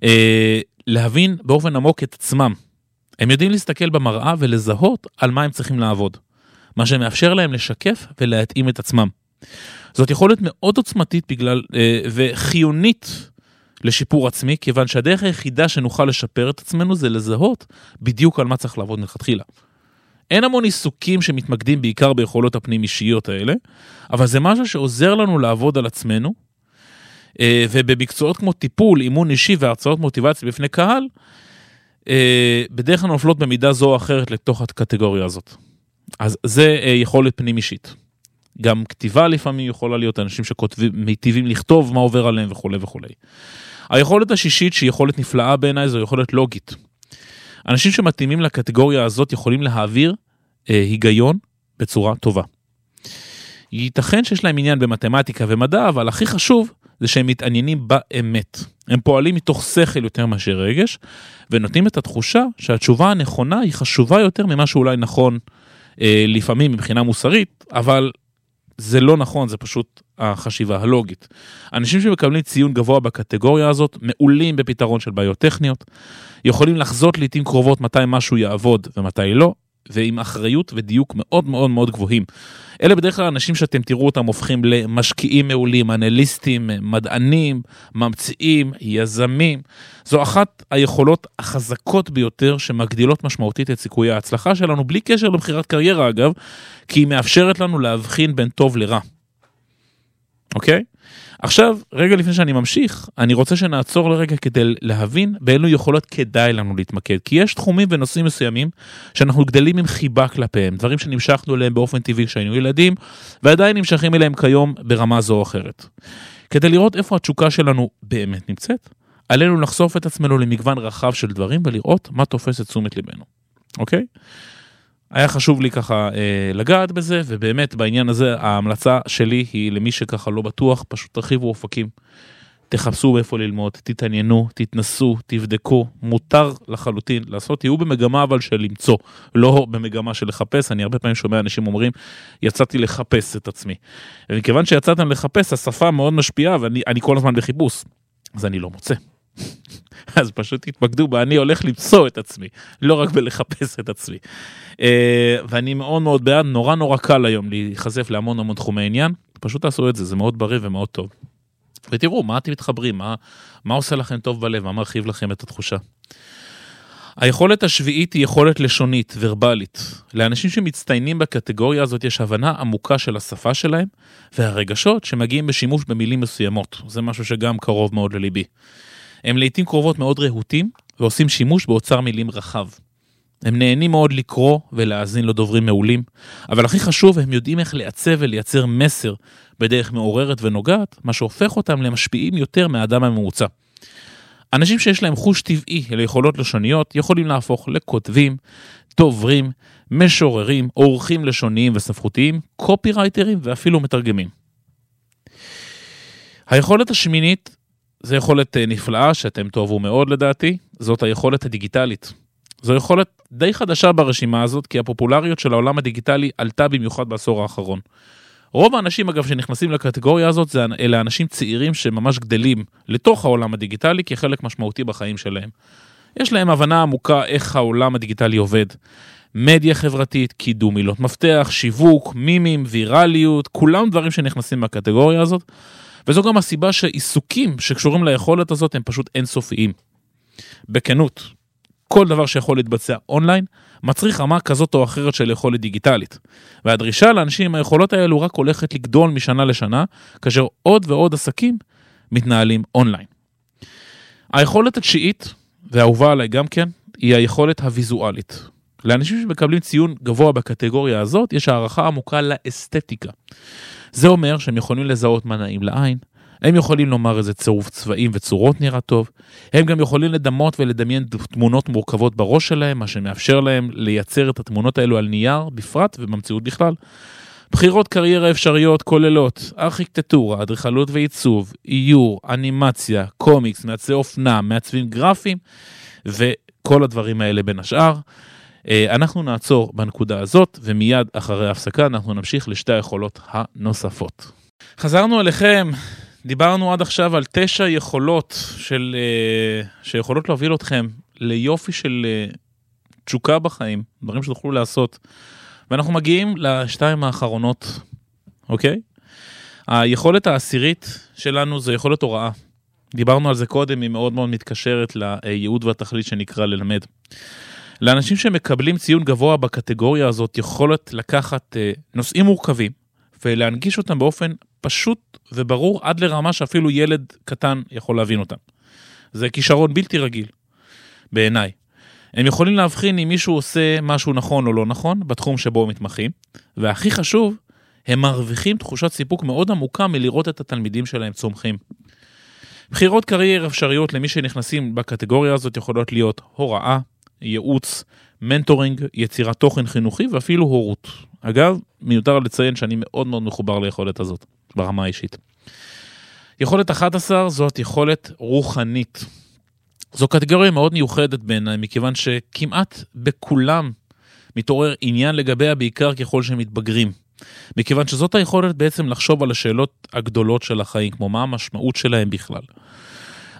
אה, להבין באופן עמוק את עצמם. הם יודעים להסתכל במראה ולזהות על מה הם צריכים לעבוד. מה שמאפשר להם לשקף ולהתאים את עצמם. זאת יכולת מאוד עוצמתית בגלל, אה, וחיונית לשיפור עצמי, כיוון שהדרך היחידה שנוכל לשפר את עצמנו זה לזהות בדיוק על מה צריך לעבוד מלכתחילה. אין המון עיסוקים שמתמקדים בעיקר ביכולות הפנים אישיות האלה, אבל זה משהו שעוזר לנו לעבוד על עצמנו, אה, ובמקצועות כמו טיפול, אימון אישי והרצאות מוטיבציה בפני קהל, בדרך כלל נופלות במידה זו או אחרת לתוך הקטגוריה הזאת. אז זה יכולת פנים אישית. גם כתיבה לפעמים יכולה להיות אנשים שמיטיבים לכתוב מה עובר עליהם וכולי וכולי. היכולת השישית שהיא יכולת נפלאה בעיניי זו יכולת לוגית. אנשים שמתאימים לקטגוריה הזאת יכולים להעביר אה, היגיון בצורה טובה. ייתכן שיש להם עניין במתמטיקה ומדע, אבל הכי חשוב זה שהם מתעניינים באמת. הם פועלים מתוך שכל יותר מאשר רגש, ונותנים את התחושה שהתשובה הנכונה היא חשובה יותר ממה שאולי נכון אה, לפעמים מבחינה מוסרית, אבל זה לא נכון, זה פשוט החשיבה הלוגית. אנשים שמקבלים ציון גבוה בקטגוריה הזאת, מעולים בפתרון של בעיות טכניות, יכולים לחזות לעיתים קרובות מתי משהו יעבוד ומתי לא, ועם אחריות ודיוק מאוד מאוד מאוד גבוהים. אלה בדרך כלל אנשים שאתם תראו אותם הופכים למשקיעים מעולים, אנליסטים, מדענים, ממציאים, יזמים. זו אחת היכולות החזקות ביותר שמגדילות משמעותית את סיכויי ההצלחה שלנו, בלי קשר לבחירת קריירה אגב, כי היא מאפשרת לנו להבחין בין טוב לרע. אוקיי? עכשיו, רגע לפני שאני ממשיך, אני רוצה שנעצור לרגע כדי להבין באילו יכולות כדאי לנו להתמקד. כי יש תחומים ונושאים מסוימים שאנחנו גדלים עם חיבה כלפיהם, דברים שנמשכנו אליהם באופן טבעי כשהיינו ילדים, ועדיין נמשכים אליהם כיום ברמה זו או אחרת. כדי לראות איפה התשוקה שלנו באמת נמצאת, עלינו לחשוף את עצמנו למגוון רחב של דברים ולראות מה תופס את תשומת ליבנו, אוקיי? היה חשוב לי ככה אה, לגעת בזה, ובאמת בעניין הזה ההמלצה שלי היא למי שככה לא בטוח, פשוט תרחיבו אופקים. תחפשו איפה ללמוד, תתעניינו, תתנסו, תבדקו, מותר לחלוטין לעשות, תהיו במגמה אבל של למצוא, לא במגמה של לחפש, אני הרבה פעמים שומע אנשים אומרים, יצאתי לחפש את עצמי. ומכיוון שיצאתם לחפש, השפה מאוד משפיעה ואני כל הזמן בחיפוש, אז אני לא מוצא. אז פשוט תתמקדו בה, אני הולך למצוא את עצמי, לא רק בלחפש את עצמי. אה, ואני מאוד מאוד בעד, נורא נורא קל היום להיחשף להמון המון תחומי עניין, פשוט תעשו את זה, זה מאוד בריא ומאוד טוב. ותראו, מה אתם מתחברים, מה, מה עושה לכם טוב בלב, מה מרחיב לכם את התחושה. היכולת השביעית היא יכולת לשונית, ורבלית. לאנשים שמצטיינים בקטגוריה הזאת יש הבנה עמוקה של השפה שלהם, והרגשות שמגיעים בשימוש במילים מסוימות. זה משהו שגם קרוב מאוד לליבי. הם לעיתים קרובות מאוד רהוטים, ועושים שימוש באוצר מילים רחב. הם נהנים מאוד לקרוא ולהאזין לדוברים מעולים, אבל הכי חשוב, הם יודעים איך לעצב ולייצר מסר בדרך מעוררת ונוגעת, מה שהופך אותם למשפיעים יותר מהאדם הממוצע. אנשים שיש להם חוש טבעי ליכולות לשוניות יכולים להפוך לכותבים, דוברים, משוררים, עורכים לשוניים וספרותיים, קופירייטרים ואפילו מתרגמים. היכולת השמינית זו יכולת אה, נפלאה שאתם תאהבו מאוד לדעתי, זאת היכולת הדיגיטלית. זו יכולת די חדשה ברשימה הזאת, כי הפופולריות של העולם הדיגיטלי עלתה במיוחד בעשור האחרון. רוב האנשים אגב שנכנסים לקטגוריה הזאת זה אלה אנשים צעירים שממש גדלים לתוך העולם הדיגיטלי כחלק משמעותי בחיים שלהם. יש להם הבנה עמוקה איך העולם הדיגיטלי עובד. מדיה חברתית, קידום מילות מפתח, שיווק, מימים, ויראליות, כולם דברים שנכנסים בקטגוריה הזאת. וזו גם הסיבה שעיסוקים שקשורים ליכולת הזאת הם פשוט אינסופיים. בכנות, כל דבר שיכול להתבצע אונליין, מצריך רמה כזאת או אחרת של יכולת דיגיטלית. והדרישה לאנשים עם היכולות האלו רק הולכת לגדול משנה לשנה, כאשר עוד ועוד עסקים מתנהלים אונליין. היכולת התשיעית, ואהובה עליי גם כן, היא היכולת הוויזואלית. לאנשים שמקבלים ציון גבוה בקטגוריה הזאת, יש הערכה עמוקה לאסתטיקה. זה אומר שהם יכולים לזהות מה נעים לעין, הם יכולים לומר איזה צירוף צבעים וצורות נראה טוב, הם גם יכולים לדמות ולדמיין תמונות מורכבות בראש שלהם, מה שמאפשר להם לייצר את התמונות האלו על נייר בפרט ובמציאות בכלל. בחירות קריירה אפשריות כוללות ארכיטקטורה, אדריכלות ועיצוב, איור, אנימציה, קומיקס, מעצבי אופנה, מעצבים גרפיים וכל הדברים האלה בין השאר. אה, אנחנו נעצור בנקודה הזאת ומיד אחרי ההפסקה אנחנו נמשיך לשתי היכולות הנוספות. חזרנו אליכם, דיברנו עד עכשיו על תשע יכולות של, אה, שיכולות להוביל אתכם ליופי של אה, תשוקה בחיים, דברים שתוכלו לעשות. ואנחנו מגיעים לשתיים האחרונות, אוקיי? היכולת העשירית שלנו זה יכולת הוראה. דיברנו על זה קודם, היא מאוד מאוד מתקשרת לייעוד והתכלית שנקרא ללמד. לאנשים שמקבלים ציון גבוה בקטגוריה הזאת יכולת לקחת אה, נושאים מורכבים ולהנגיש אותם באופן פשוט וברור עד לרמה שאפילו ילד קטן יכול להבין אותם. זה כישרון בלתי רגיל, בעיניי. הם יכולים להבחין אם מישהו עושה משהו נכון או לא נכון בתחום שבו הם מתמחים, והכי חשוב, הם מרוויחים תחושת סיפוק מאוד עמוקה מלראות את התלמידים שלהם צומחים. בחירות קריירה אפשריות למי שנכנסים בקטגוריה הזאת יכולות להיות הוראה, ייעוץ, מנטורינג, יצירת תוכן חינוכי ואפילו הורות. אגב, מיותר לציין שאני מאוד מאוד מחובר ליכולת הזאת, ברמה האישית. יכולת 11 זאת יכולת רוחנית. זו קטגוריה מאוד מיוחדת בעיניי, מכיוון שכמעט בכולם מתעורר עניין לגביה בעיקר ככל שהם מתבגרים. מכיוון שזאת היכולת בעצם לחשוב על השאלות הגדולות של החיים, כמו מה המשמעות שלהם בכלל.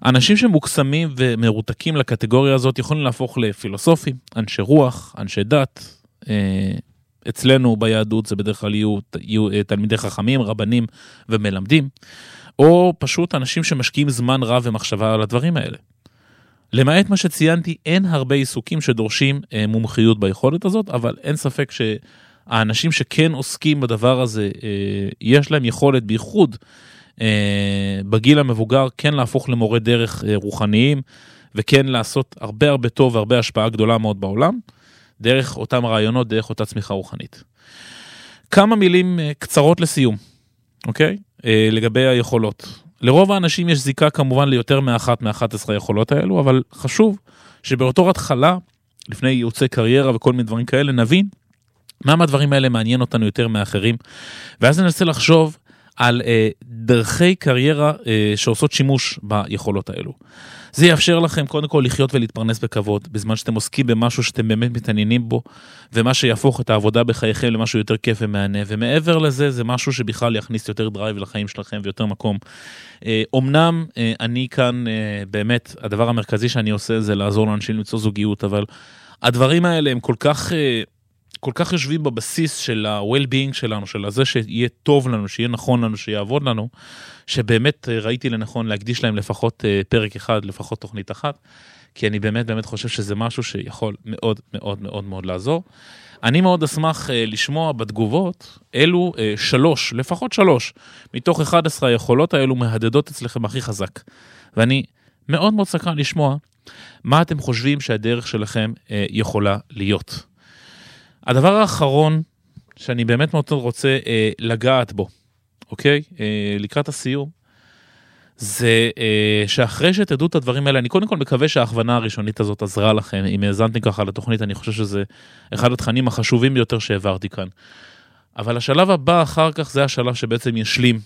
אנשים שמוקסמים ומרותקים לקטגוריה הזאת יכולים להפוך לפילוסופים, אנשי רוח, אנשי דת. אה, אצלנו ביהדות זה בדרך כלל יהיו, יהיו אה, תלמידי חכמים, רבנים ומלמדים, או פשוט אנשים שמשקיעים זמן רב ומחשבה על הדברים האלה. למעט מה שציינתי, אין הרבה עיסוקים שדורשים אה, מומחיות ביכולת הזאת, אבל אין ספק שהאנשים שכן עוסקים בדבר הזה, יש להם יכולת, בייחוד אה, בגיל המבוגר כן להפוך למורה דרך אה, רוחניים וכן לעשות הרבה הרבה טוב והרבה השפעה גדולה מאוד בעולם, דרך אותם רעיונות, דרך אותה צמיחה רוחנית. כמה מילים אה, קצרות לסיום, אוקיי? לגבי היכולות. לרוב האנשים יש זיקה כמובן ליותר מאחת מ-11 היכולות האלו, אבל חשוב שבאותו התחלה, לפני ייעוצי קריירה וכל מיני דברים כאלה, נבין מה מהדברים האלה מעניין אותנו יותר מאחרים, ואז ננסה לחשוב על אה, דרכי קריירה אה, שעושות שימוש ביכולות האלו. זה יאפשר לכם קודם כל לחיות ולהתפרנס בכבוד, בזמן שאתם עוסקים במשהו שאתם באמת מתעניינים בו, ומה שיהפוך את העבודה בחייכם למשהו יותר כיף ומהנה, ומעבר לזה, זה משהו שבכלל יכניס יותר drive לחיים שלכם ויותר מקום. אה, אמנם אה, אני כאן, אה, באמת, הדבר המרכזי שאני עושה זה לעזור לאנשים למצוא זוגיות, אבל הדברים האלה הם כל כך... אה, כל כך יושבים בבסיס של ה-well-being שלנו, של זה שיהיה טוב לנו, שיהיה נכון לנו, שיעבוד לנו, שבאמת אה, ראיתי לנכון להקדיש להם לפחות אה, פרק אחד, לפחות תוכנית אחת, כי אני באמת באמת חושב שזה משהו שיכול מאוד מאוד מאוד מאוד לעזור. אני מאוד אשמח uh, לשמוע בתגובות uh, שלוש, לפחות שלוש, מתוך 11 היכולות האלו מהדהדות אצלכם הכי חזק. ואני מאוד מאוד סקרן לשמוע מה אתם חושבים שהדרך שלכם יכולה להיות. הדבר האחרון שאני באמת מאוד רוצה אה, לגעת בו, אוקיי? אה, לקראת הסיום, זה אה, שאחרי שתדעו את הדברים האלה, אני קודם כל מקווה שההכוונה הראשונית הזאת עזרה לכם. אם האזנתם ככה לתוכנית, אני חושב שזה אחד התכנים החשובים ביותר שהעברתי כאן. אבל השלב הבא אחר כך זה השלב שבעצם ישלים,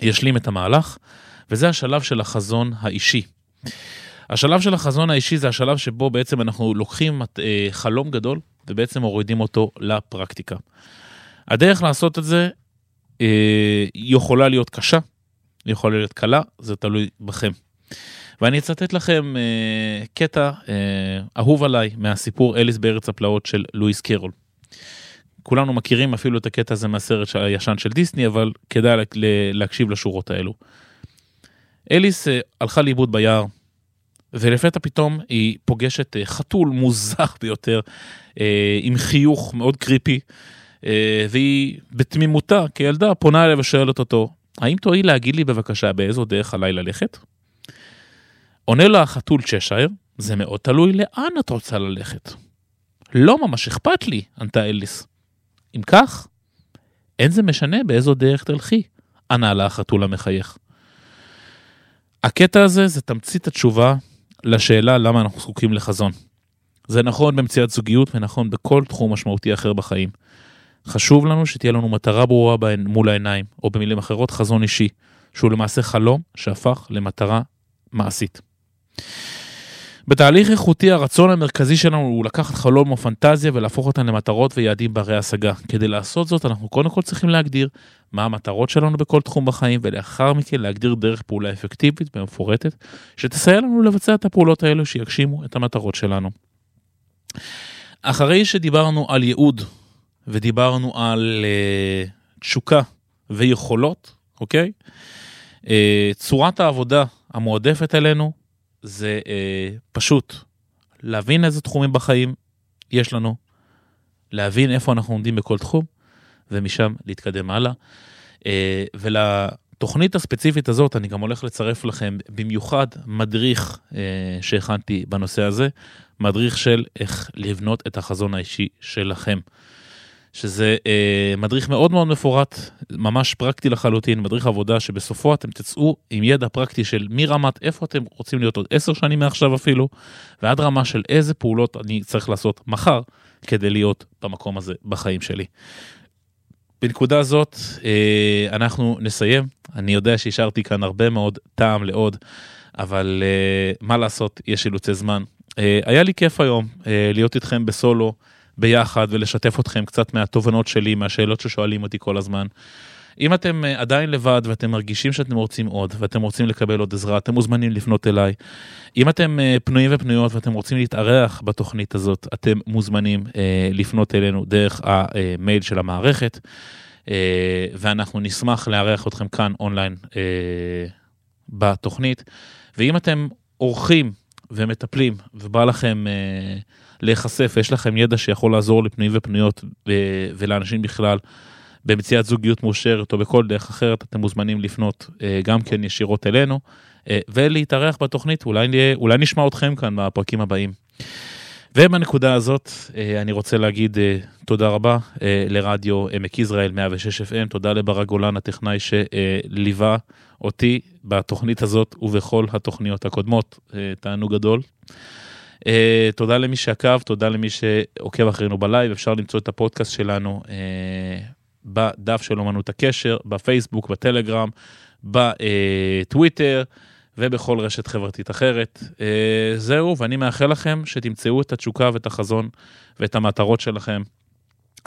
ישלים את המהלך, וזה השלב של החזון האישי. השלב של החזון האישי זה השלב שבו בעצם אנחנו לוקחים אה, חלום גדול ובעצם מורידים אותו לפרקטיקה. הדרך לעשות את זה אה, יכולה להיות קשה, יכולה להיות קלה, זה תלוי בכם. ואני אצטט לכם אה, קטע אה, אהוב עליי מהסיפור אליס בארץ הפלאות של לואיס קרול. כולנו מכירים אפילו את הקטע הזה מהסרט הישן של דיסני, אבל כדאי להקשיב לשורות האלו. אליס אה, הלכה לאיבוד ביער, ולפתע פתאום היא פוגשת אה, חתול מוזר ביותר, אה, עם חיוך מאוד קריפי, והיא בתמימותה כילדה פונה אליו ושואלת אותו, האם תואיל להגיד לי בבקשה באיזו דרך עליי ללכת? עונה לה החתול צ'שייר, זה מאוד תלוי לאן את רוצה ללכת. לא ממש אכפת לי, ענתה אליס. אם כך, אין זה משנה באיזו דרך תלכי, ענה לה החתול המחייך. הקטע הזה זה תמצית התשובה לשאלה למה אנחנו זקוקים לחזון. זה נכון במציאת זוגיות ונכון בכל תחום משמעותי אחר בחיים. חשוב לנו שתהיה לנו מטרה ברורה מול העיניים, או במילים אחרות חזון אישי, שהוא למעשה חלום שהפך למטרה מעשית. בתהליך איכותי הרצון המרכזי שלנו הוא לקחת חלום או פנטזיה ולהפוך אותן למטרות ויעדים ברי השגה. כדי לעשות זאת אנחנו קודם כל צריכים להגדיר מה המטרות שלנו בכל תחום בחיים ולאחר מכן להגדיר דרך פעולה אפקטיבית ומפורטת שתסייע לנו לבצע את הפעולות האלו שיגשימו את המטרות שלנו. אחרי שדיברנו על ייעוד ודיברנו על uh, תשוקה ויכולות, אוקיי? Uh, צורת העבודה המועדפת אלינו זה אה, פשוט להבין איזה תחומים בחיים יש לנו, להבין איפה אנחנו עומדים בכל תחום, ומשם להתקדם הלאה. אה, ולתוכנית הספציפית הזאת אני גם הולך לצרף לכם במיוחד מדריך אה, שהכנתי בנושא הזה, מדריך של איך לבנות את החזון האישי שלכם. שזה אה, מדריך מאוד מאוד מפורט, ממש פרקטי לחלוטין, מדריך עבודה שבסופו אתם תצאו עם ידע פרקטי של מרמת איפה אתם רוצים להיות עוד עשר שנים מעכשיו אפילו, ועד רמה של איזה פעולות אני צריך לעשות מחר כדי להיות במקום הזה בחיים שלי. בנקודה זאת אה, אנחנו נסיים, אני יודע שהשארתי כאן הרבה מאוד טעם לעוד, אבל אה, מה לעשות, יש אילוצי זמן. אה, היה לי כיף היום להיות איתכם בסולו. ביחד ולשתף אתכם קצת מהתובנות שלי, מהשאלות ששואלים אותי כל הזמן. אם אתם אה, עדיין לבד ואתם מרגישים שאתם רוצים עוד ואתם רוצים לקבל עוד עזרה, אתם מוזמנים לפנות אליי. אם אתם אה, פנויים ופנויות ואתם רוצים להתארח בתוכנית הזאת, אתם מוזמנים אה, לפנות אלינו דרך המייל של המערכת, ואנחנו נשמח לארח אתכם כאן אונליין בתוכנית. ואם אתם אורחים ומטפלים ובא לכם להיחשף ויש לכם ידע שיכול לעזור לפנויים ופנויות ולאנשים בכלל במציאת זוגיות מאושרת או בכל דרך אחרת, אתם מוזמנים לפנות אה, גם כן ישירות אלינו אה, ולהתארח בתוכנית, אולי, אולי נשמע אתכם כאן בפרקים הבאים. ובנקודה הזאת אה, אני רוצה להגיד תודה רבה לרדיו עמק יזרעאל 106 FM, תודה לברק גולן הטכנאי שליווה אותי בתוכנית הזאת ובכל התוכניות הקודמות, תענוג גדול. Uh, תודה למי שעקב, תודה למי שעוקב אחרינו בלייב, אפשר למצוא את הפודקאסט שלנו uh, בדף של אומנות הקשר, בפייסבוק, בטלגרם, בטוויטר ובכל רשת חברתית אחרת. Uh, זהו, ואני מאחל לכם שתמצאו את התשוקה ואת החזון ואת המטרות שלכם,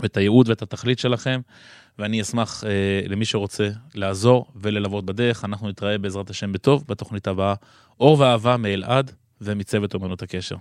ואת הייעוד ואת התכלית שלכם, ואני אשמח uh, למי שרוצה לעזור וללוות בדרך. אנחנו נתראה בעזרת השם בטוב בתוכנית הבאה. אור ואהבה מאלעד. ומצוות אומנות הקשר.